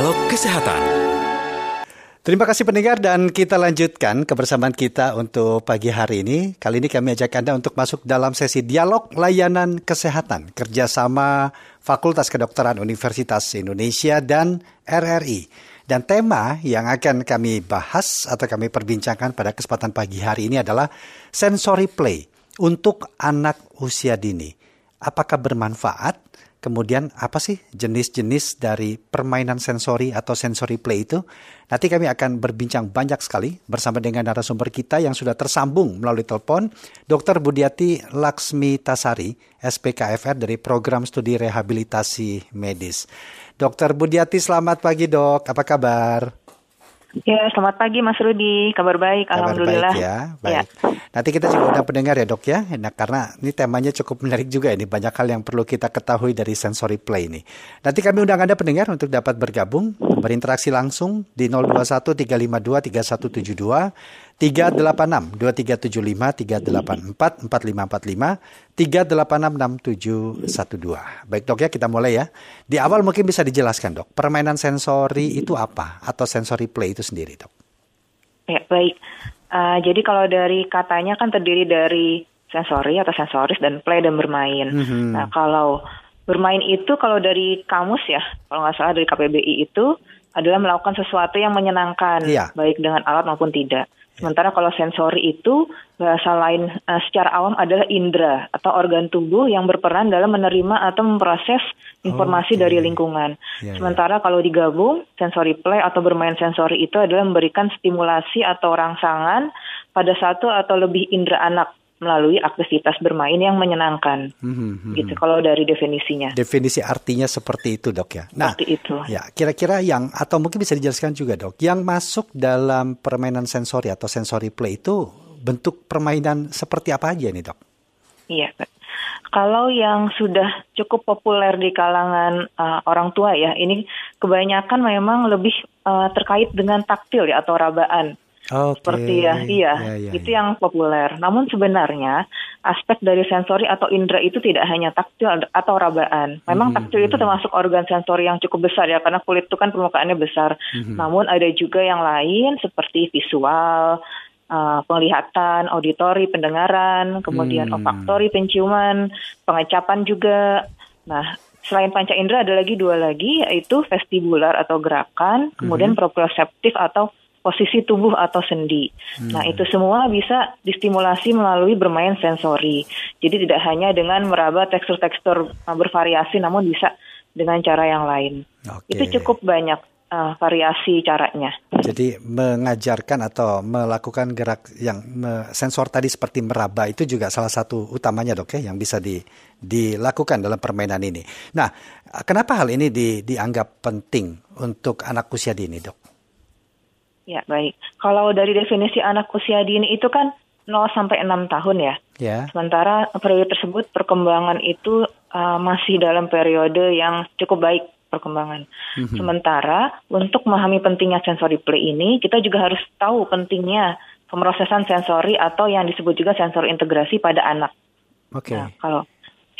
Dialog Kesehatan. Terima kasih pendengar dan kita lanjutkan kebersamaan kita untuk pagi hari ini. Kali ini kami ajak Anda untuk masuk dalam sesi dialog layanan kesehatan kerjasama Fakultas Kedokteran Universitas Indonesia dan RRI. Dan tema yang akan kami bahas atau kami perbincangkan pada kesempatan pagi hari ini adalah sensory play untuk anak usia dini. Apakah bermanfaat? Kemudian apa sih jenis-jenis dari permainan sensori atau sensory play itu? Nanti kami akan berbincang banyak sekali bersama dengan narasumber kita yang sudah tersambung melalui telepon, Dr. Budiati Laksmi Tasari, SPKFR dari Program Studi Rehabilitasi Medis. Dr. Budiati, selamat pagi dok, apa kabar? Ya, selamat pagi Mas Rudi. Kabar baik, Kabar alhamdulillah. baik ya, baik. Nanti kita juga udah pendengar ya dok ya, nah, karena ini temanya cukup menarik juga ini banyak hal yang perlu kita ketahui dari sensory play ini. Nanti kami undang anda pendengar untuk dapat bergabung, berinteraksi langsung di 021 352 3172 386 2375 384 4545 386 6712. Baik dok ya kita mulai ya. Di awal mungkin bisa dijelaskan dok, permainan sensori itu apa atau sensory play itu sendiri dok? Ya, baik. Uh, jadi kalau dari katanya kan terdiri dari sensori atau sensoris dan play dan bermain. Mhm. Nah, kalau bermain itu kalau dari kamus ya, kalau nggak salah dari KPBI itu adalah melakukan sesuatu yang menyenangkan, Iya. baik dengan alat maupun tidak. Sementara kalau sensori itu bahasa lain eh, secara awam adalah indera atau organ tubuh yang berperan dalam menerima atau memproses informasi Oke. dari lingkungan. Ya, ya. Sementara kalau digabung, sensory play atau bermain sensori itu adalah memberikan stimulasi atau rangsangan pada satu atau lebih indera anak melalui aktivitas bermain yang menyenangkan. Mhm, Gitu kalau dari definisinya. Definisi artinya seperti itu dok ya. Nah, Seperti itu. ya kira-kira yang atau mungkin bisa dijelaskan juga dok, yang masuk dalam permainan sensori atau sensory play itu bentuk permainan seperti apa aja nih dok? Iya. Kalau yang sudah cukup populer di kalangan uh, orang tua ya, ini kebanyakan memang lebih uh, terkait dengan taktil ya atau rabaan. Oke. seperti ya, iya, Ya, ya, itu ya. yang populer. Namun sebenarnya aspek dari sensori atau indera itu tidak hanya taktil atau rabaan. Memang Mhm, taktil itu termasuk organ sensori yang cukup besar ya, karena kulit itu kan permukaannya besar. Mhm. Namun ada juga yang lain seperti visual, uh, penglihatan, auditori, pendengaran, kemudian Hmm. olfaktori, penciuman, pengecapan juga. Nah, selain panca indera ada lagi dua lagi yaitu vestibular atau gerakan, kemudian proprioseptif atau posisi tubuh atau sendi. Nah, itu semua bisa distimulasi melalui bermain sensori. Jadi tidak hanya dengan meraba tekstur-tekstur bervariasi namun bisa dengan cara yang lain. Oke. Itu cukup banyak uh, variasi caranya. Jadi mengajarkan atau melakukan gerak yang sensor tadi seperti meraba itu juga salah satu utamanya dok ya yang bisa di, dilakukan dalam permainan ini. Nah, kenapa hal ini di, dianggap penting untuk anak usia dini dok? Ya, baik. Kalau dari definisi anak usia dini itu kan 0 sampai 6 tahun ya. Ya. Sementara periode tersebut perkembangan itu uh, masih dalam periode yang cukup baik perkembangan. Sementara untuk memahami pentingnya sensory play ini, kita juga harus tahu pentingnya pemrosesan sensori atau yang disebut juga sensor integrasi pada anak. Oke. Nah, kalau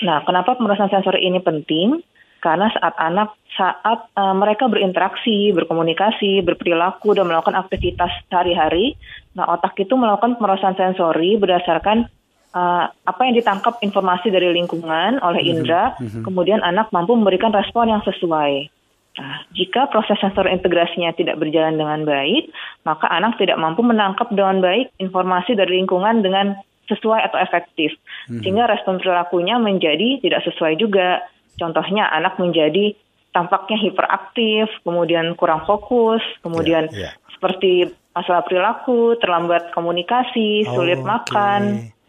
Nah, kenapa pemrosesan sensori ini penting? Karena saat anak saat uh, mereka berinteraksi, berkomunikasi, berperilaku dan melakukan aktivitas sehari-hari, nah otak itu melakukan pemrosesan sensori berdasarkan uh, apa yang ditangkap informasi dari lingkungan oleh indera, kemudian anak mampu memberikan respon yang sesuai. Nah, jika proses sensor integrasinya tidak berjalan dengan baik, maka anak tidak mampu menangkap dengan baik informasi dari lingkungan dengan sesuai atau efektif. Sehingga respon perilakunya menjadi tidak sesuai juga. Contohnya anak menjadi tampaknya hiperaktif, kemudian kurang fokus, kemudian Ya, ya. seperti masalah perilaku, terlambat komunikasi, sulit Oke. makan,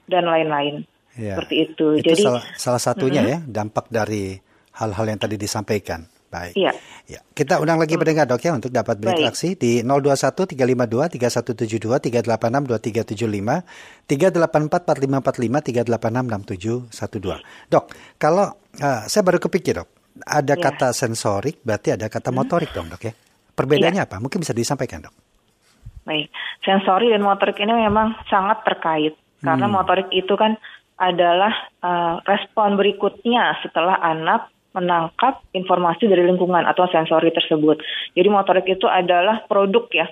dan lain-lain. Ya. Seperti itu. Itu Jadi salah, salah satunya ya dampak dari hal-hal yang tadi disampaikan. Baik. Iya. Ya, kita undang lagi pendengar dok ya untuk dapat Baik. berinteraksi di 021 352 3172 386 2375 384 4545 386 6712. Dok, kalau eh, saya baru kepikir dok, ada Ya. kata sensorik berarti ada kata motorik dong dok ya. Perbedaannya apa? Mungkin bisa disampaikan dok. Baik, sensori dan motorik ini memang sangat terkait karena motorik itu kan adalah uh, respon berikutnya setelah anak menangkap informasi dari lingkungan atau sensori tersebut. Jadi motorik itu adalah produk ya,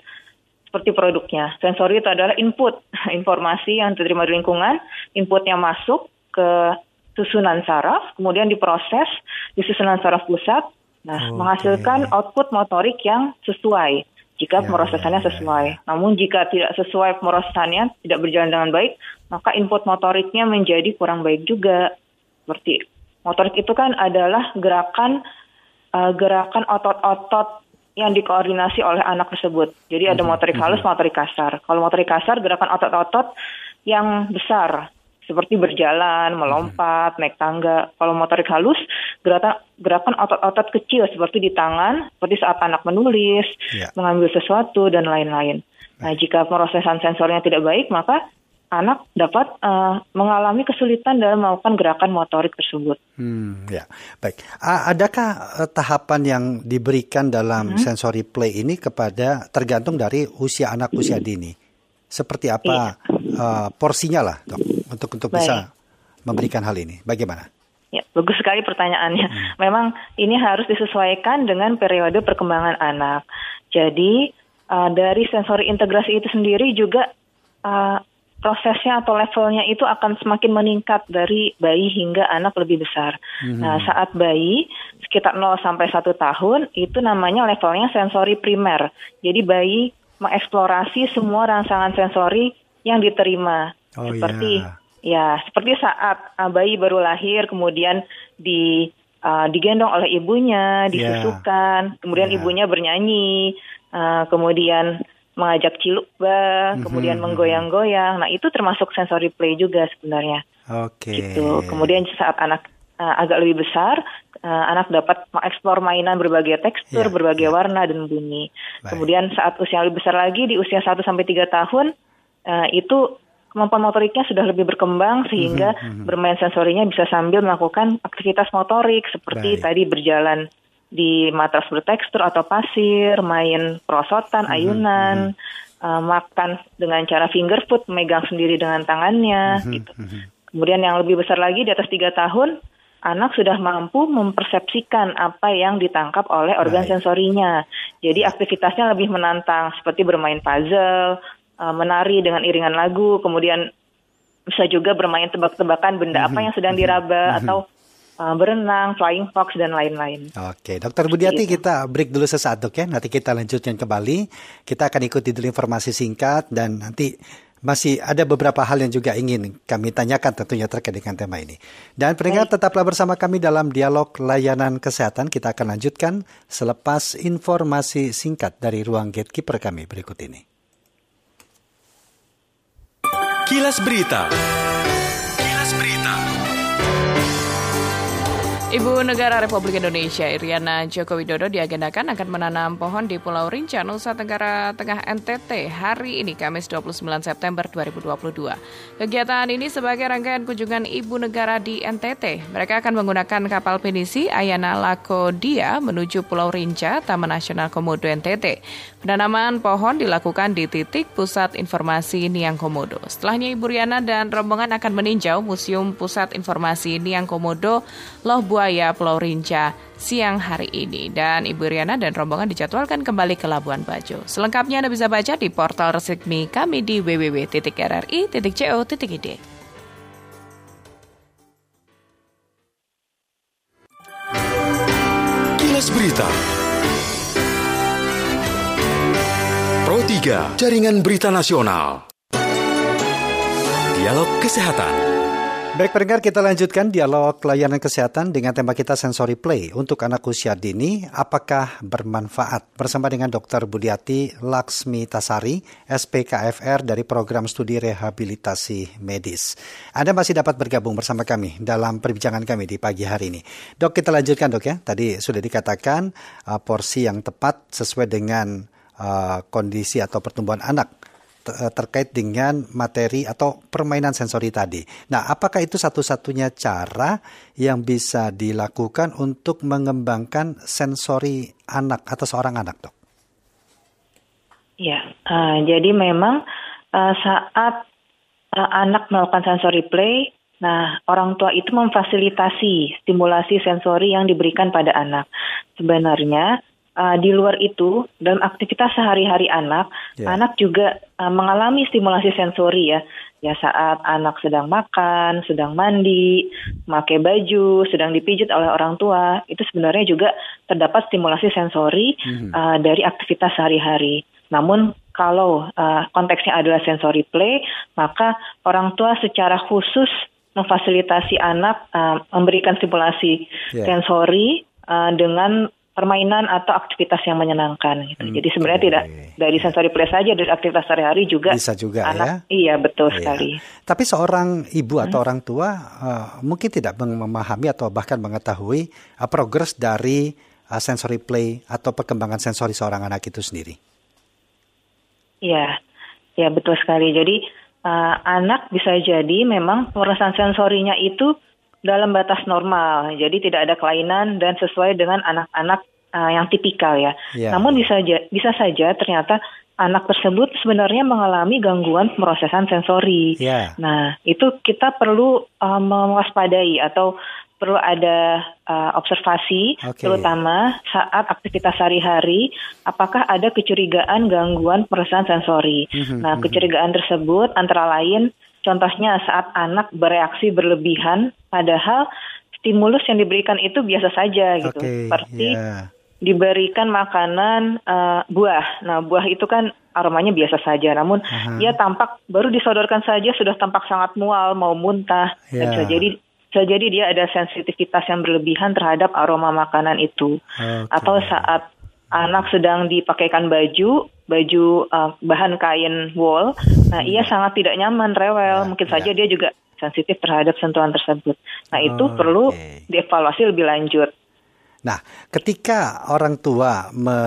seperti produknya. Sensori itu adalah input informasi yang diterima dari lingkungan, inputnya masuk ke susunan saraf, kemudian diproses di susunan saraf pusat, nah okay. menghasilkan output motorik yang sesuai jika ya, pemrosesannya ya, ya, sesuai. Namun jika tidak sesuai pemrosesannya, tidak berjalan dengan baik, maka input motoriknya menjadi kurang baik juga. Seperti motorik itu kan adalah gerakan uh, gerakan otot-otot yang dikoordinasi oleh anak tersebut. Jadi ada mhm, motorik halus, mhm. motorik kasar. Kalau motorik kasar gerakan otot-otot yang besar seperti berjalan, melompat, hmm. naik tangga. Kalau motorik halus, gerakan gerakan otot-otot kecil seperti di tangan, seperti saat anak menulis, yeah. mengambil sesuatu dan lain-lain. Nah, jika prosesan sensornya tidak baik, maka anak dapat uh, mengalami kesulitan dalam melakukan gerakan motorik tersebut. Hmm, ya, baik. adakah uh, tahapan yang diberikan dalam hmm. sensory play ini kepada tergantung dari usia anak usia dini? Seperti apa iya. uh, porsinya lah, dok? untuk untuk Baik. bisa memberikan hal ini? Bagaimana? Ya, bagus sekali pertanyaannya. Hmm. Memang ini harus disesuaikan dengan periode perkembangan anak. Jadi uh, dari sensori integrasi itu sendiri juga uh, prosesnya atau levelnya itu akan semakin meningkat dari bayi hingga anak lebih besar. Hmm. Nah, saat bayi sekitar 0 sampai 1 tahun itu namanya levelnya sensori primer. Jadi bayi mengeksplorasi semua rangsangan sensori yang diterima. Oh, seperti yeah. Ya, seperti saat uh, bayi baru lahir kemudian di uh, digendong oleh ibunya, ya. disusukan, yeah. kemudian yeah. ibunya bernyanyi, uh, kemudian mengajak ciluk ba, mm-hmm. kemudian mhm. menggoyang-goyang. Nah, itu termasuk sensory play juga sebenarnya. Oke. Okay. Gitu. Kemudian saat anak uh, agak lebih besar, uh, anak dapat mengeksplor mainan berbagai tekstur, yeah. berbagai yeah. warna dan bunyi. Baik. Kemudian saat usia lebih besar lagi di usia 1 sampai 3 tahun uh, itu kemampuan motoriknya sudah lebih berkembang sehingga mm -hmm. bermain sensorinya bisa sambil melakukan aktivitas motorik seperti Baik. tadi berjalan di matras bertekstur atau pasir, main perosotan, -hmm. ayunan, mm -hmm. uh, makan dengan cara finger food, megang sendiri dengan tangannya, mm -hmm. gitu. Kemudian yang lebih besar lagi di atas tiga tahun, anak sudah mampu mempersepsikan apa yang ditangkap oleh organ Baik. sensorinya. Jadi aktivitasnya lebih menantang seperti bermain puzzle, uh, menari dengan iringan lagu, kemudian bisa juga bermain tebak-tebakan benda apa mhm. yang sedang diraba mhm. atau uh, berenang, flying fox dan lain-lain. Oke, Dokter Budiati gitu. kita break dulu sesaat dok ya. Nanti kita lanjutkan kembali. Kita akan ikuti dulu informasi singkat dan nanti masih ada beberapa hal yang juga ingin kami tanyakan tentunya terkait dengan tema ini. Dan pendengar tetaplah bersama kami dalam dialog layanan kesehatan. Kita akan lanjutkan selepas informasi singkat dari ruang gatekeeper kami berikut ini. Kilas Berita. Ibu Negara Republik Indonesia Iriana Joko Widodo diagendakan akan menanam pohon di Pulau Rinca, Nusa Tenggara Tengah NTT hari ini Kamis 29 September 2022. Kegiatan ini sebagai rangkaian kunjungan Ibu Negara di NTT. Mereka akan menggunakan kapal pinisi Ayana Lakodia menuju Pulau Rinca, Taman Nasional Komodo NTT. Penanaman pohon dilakukan di titik Pusat Informasi Niang Komodo. Setelahnya Ibu Riana dan rombongan akan meninjau Museum Pusat Informasi Niang Komodo Loh Buaya Pulau Rinca siang hari ini. Dan Ibu Riana dan rombongan dijadwalkan kembali ke Labuan Bajo. Selengkapnya Anda bisa baca di portal resmi kami di www.rri.co.id. Kilas Berita Pro 3 Jaringan Berita Nasional Dialog Kesehatan Baik pendengar kita lanjutkan dialog layanan kesehatan dengan tema kita sensory play untuk anak usia dini apakah bermanfaat bersama dengan Dr. Budiati Laksmi Tasari SPKFR dari program studi rehabilitasi medis. Anda masih dapat bergabung bersama kami dalam perbincangan kami di pagi hari ini. Dok kita lanjutkan dok ya. Tadi sudah dikatakan uh, porsi yang tepat sesuai dengan uh, kondisi atau pertumbuhan anak terkait dengan materi atau permainan sensori tadi. Nah, apakah itu satu-satunya cara yang bisa dilakukan untuk mengembangkan sensori anak atau seorang anak, dok? Ya, uh, jadi memang uh, saat uh, anak melakukan sensory play, Nah, orang tua itu memfasilitasi stimulasi sensori yang diberikan pada anak. Sebenarnya uh, di luar itu dalam aktivitas sehari-hari anak, yeah. anak juga uh, mengalami stimulasi sensori ya. Ya saat anak sedang makan, sedang mandi, pakai baju, sedang dipijit oleh orang tua, itu sebenarnya juga terdapat stimulasi sensori mm -hmm. uh, dari aktivitas sehari-hari. Namun kalau uh, konteksnya adalah sensory play, maka orang tua secara khusus memfasilitasi anak uh, memberikan stimulasi yeah. sensori uh, dengan permainan atau aktivitas yang menyenangkan gitu. Hmm, Jadi sebenarnya okay. tidak dari sensory play saja dari aktivitas sehari-hari juga bisa juga anak, ya. Iya, betul iya. sekali. Tapi seorang ibu hmm. atau orang tua uh, mungkin tidak memahami atau bahkan mengetahui uh, progres dari uh, sensory play atau perkembangan sensori seorang anak itu sendiri. Iya. Ya, betul sekali. Jadi uh, anak bisa jadi memang pemerasan sensorinya itu dalam batas normal, jadi tidak ada kelainan dan sesuai dengan anak-anak uh, yang tipikal ya. Yeah. Namun bisa saja bisa saja ternyata anak tersebut sebenarnya mengalami gangguan pemrosesan sensori. Yeah. Nah, itu kita perlu uh, mewaspadai atau perlu ada uh, observasi, okay. terutama saat aktivitas sehari-hari, apakah ada kecurigaan gangguan pemrosesan sensori. Mm -hmm. Nah, mhm. kecurigaan tersebut antara lain Contohnya saat anak bereaksi berlebihan, padahal stimulus yang diberikan itu biasa saja gitu, okay, seperti yeah. diberikan makanan uh, buah. Nah, buah itu kan aromanya biasa saja, namun uh-huh. dia tampak baru disodorkan saja sudah tampak sangat mual, mau muntah, yeah. dan bisa jadi bisa jadi dia ada sensitivitas yang berlebihan terhadap aroma makanan itu, okay. atau saat anak sedang dipakaikan baju, baju uh, bahan kain wool, nah ia sangat tidak nyaman, rewel, ya, mungkin ya. saja dia juga sensitif terhadap sentuhan tersebut. Nah itu oh, perlu okay. dievaluasi lebih lanjut. Nah, ketika orang tua me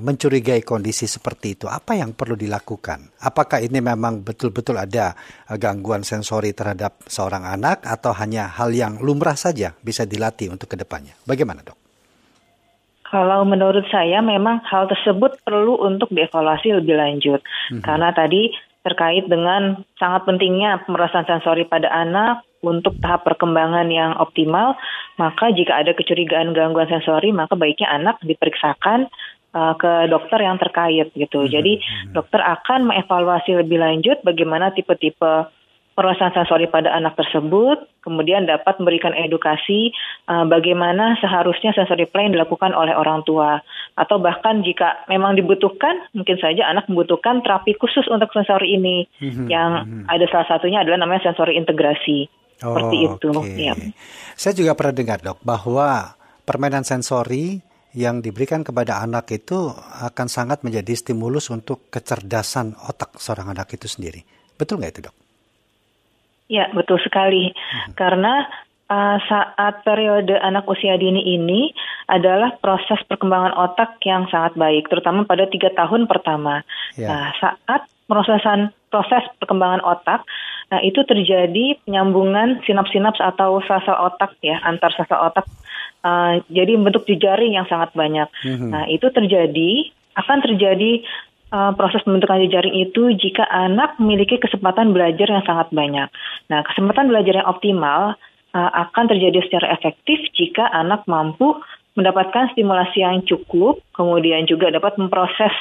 mencurigai kondisi seperti itu, apa yang perlu dilakukan? Apakah ini memang betul-betul ada uh, gangguan sensori terhadap seorang anak atau hanya hal yang lumrah saja bisa dilatih untuk ke depannya? Bagaimana dok? Kalau menurut saya memang hal tersebut perlu untuk dievaluasi lebih lanjut. Mm-hmm. Karena tadi terkait dengan sangat pentingnya pemerasan sensori pada anak untuk tahap perkembangan yang optimal, maka jika ada kecurigaan gangguan sensori, maka baiknya anak diperiksakan uh, ke dokter yang terkait gitu. Mm-hmm. Jadi mhm. dokter akan mengevaluasi lebih lanjut bagaimana tipe-tipe perluasan sensori pada anak tersebut, kemudian dapat memberikan edukasi uh, bagaimana seharusnya sensori play dilakukan oleh orang tua, atau bahkan jika memang dibutuhkan, mungkin saja anak membutuhkan terapi khusus untuk sensori ini, mm-hmm. yang mm-hmm. ada salah satunya adalah namanya sensori integrasi, oh, seperti itu. Okay. Ya. Saya juga pernah dengar dok bahwa permainan sensori yang diberikan kepada anak itu akan sangat menjadi stimulus untuk kecerdasan otak seorang anak itu sendiri. Betul nggak itu dok? Ya, betul sekali. Hmm. Karena uh, saat periode anak usia dini ini adalah proses perkembangan otak yang sangat baik, terutama pada tiga tahun pertama. Ya. Nah, saat prosesan proses perkembangan otak, nah itu terjadi penyambungan sinaps-sinaps atau sel-sel otak ya antar sel-sel otak. Uh, jadi bentuk jejaring yang sangat banyak. -hmm. Nah, itu terjadi akan terjadi uh, proses pembentukan jejaring itu jika anak memiliki kesempatan belajar yang sangat banyak. Nah, kesempatan belajar yang optimal uh, akan terjadi secara efektif jika anak mampu mendapatkan stimulasi yang cukup, kemudian juga dapat memproses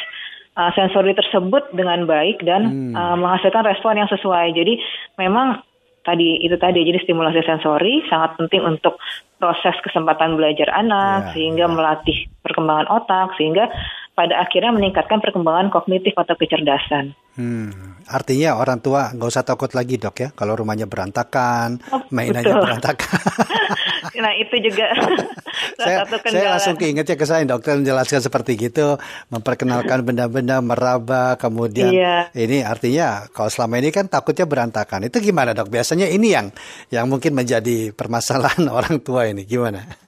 uh, sensori tersebut dengan baik dan hmm. uh, menghasilkan respon yang sesuai. Jadi memang tadi itu tadi jadi stimulasi sensori sangat penting untuk proses kesempatan belajar anak yeah, sehingga yeah. melatih perkembangan otak sehingga pada akhirnya meningkatkan perkembangan kognitif atau kecerdasan. Hmm, artinya orang tua nggak usah takut lagi dok ya kalau rumahnya berantakan, oh, mainannya betul. berantakan. nah itu juga saya. Saya langsung keinget ya ke saya dokter menjelaskan seperti gitu, memperkenalkan benda-benda meraba, kemudian iya. ini artinya kalau selama ini kan takutnya berantakan. Itu gimana dok? Biasanya ini yang yang mungkin menjadi permasalahan orang tua ini gimana?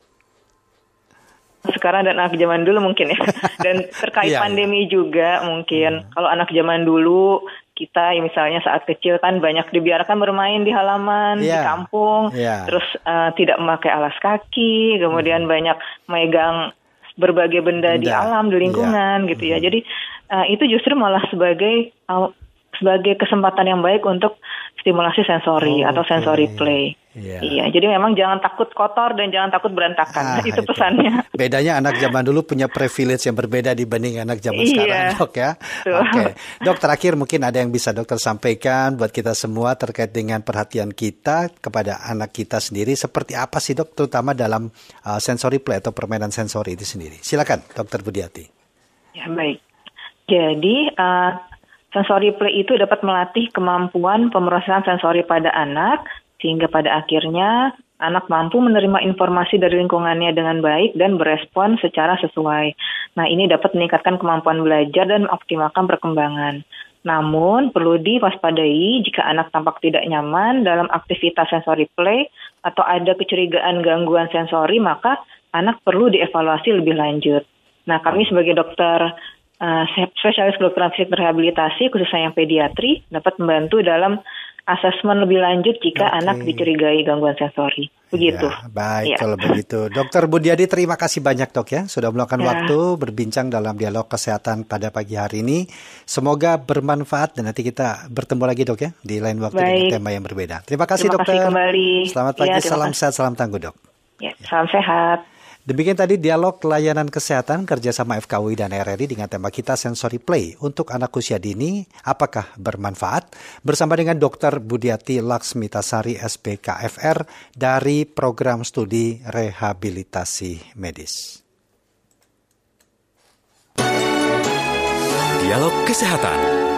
Sekarang dan anak zaman dulu mungkin ya. Dan terkait yeah, iya. pandemi yeah. juga mungkin hmm. kalau anak zaman dulu kita ya misalnya saat kecil kan banyak dibiarkan bermain di halaman yeah. di kampung, yeah. terus uh, tidak memakai alas kaki, kemudian hmm. banyak megang berbagai benda, benda di alam di lingkungan yeah. gitu ya. Hmm. Jadi uh, itu justru malah sebagai uh, sebagai kesempatan yang baik untuk stimulasi sensori oh, atau sensori play. Iya. iya, jadi memang jangan takut kotor dan jangan takut berantakan. Ah, itu pesannya. Bedanya anak zaman dulu punya privilege yang berbeda dibanding anak zaman iya. sekarang, dok ya. Oke, okay. dok terakhir mungkin ada yang bisa dokter sampaikan buat kita semua terkait dengan perhatian kita kepada anak kita sendiri. Seperti apa sih dok, terutama dalam uh, sensory play atau permainan sensori itu sendiri. Silakan, dokter Budiati. Ya baik. Jadi uh, sensory play itu dapat melatih kemampuan pemrosesan sensori pada anak sehingga pada akhirnya anak mampu menerima informasi dari lingkungannya dengan baik dan berespon secara sesuai. Nah, ini dapat meningkatkan kemampuan belajar dan mengoptimalkan perkembangan. Namun, perlu diwaspadai jika anak tampak tidak nyaman dalam aktivitas sensori play atau ada kecurigaan gangguan sensori, maka anak perlu dievaluasi lebih lanjut. Nah, kami sebagai dokter uh, spesialis kedokteran fisik rehabilitasi, khususnya yang pediatri, dapat membantu dalam asesmen lebih lanjut jika okay. anak dicurigai gangguan sensori. Begitu. Ya, baik ya. kalau begitu. Dokter Budiadi terima kasih banyak dok ya sudah meluangkan ya. waktu berbincang dalam dialog kesehatan pada pagi hari ini. Semoga bermanfaat dan nanti kita bertemu lagi dok ya di lain waktu baik. dengan tema yang berbeda. Terima kasih terima dokter. Kasih kembali. Selamat pagi, ya, salam sehat, salam tangguh dok. Ya, salam sehat. Demikian tadi dialog layanan kesehatan kerjasama FKUI dan RRI dengan tema kita Sensory Play untuk anak usia dini. Apakah bermanfaat? Bersama dengan Dr. Budiati Laksmitasari SPKFR dari Program Studi Rehabilitasi Medis. Dialog Kesehatan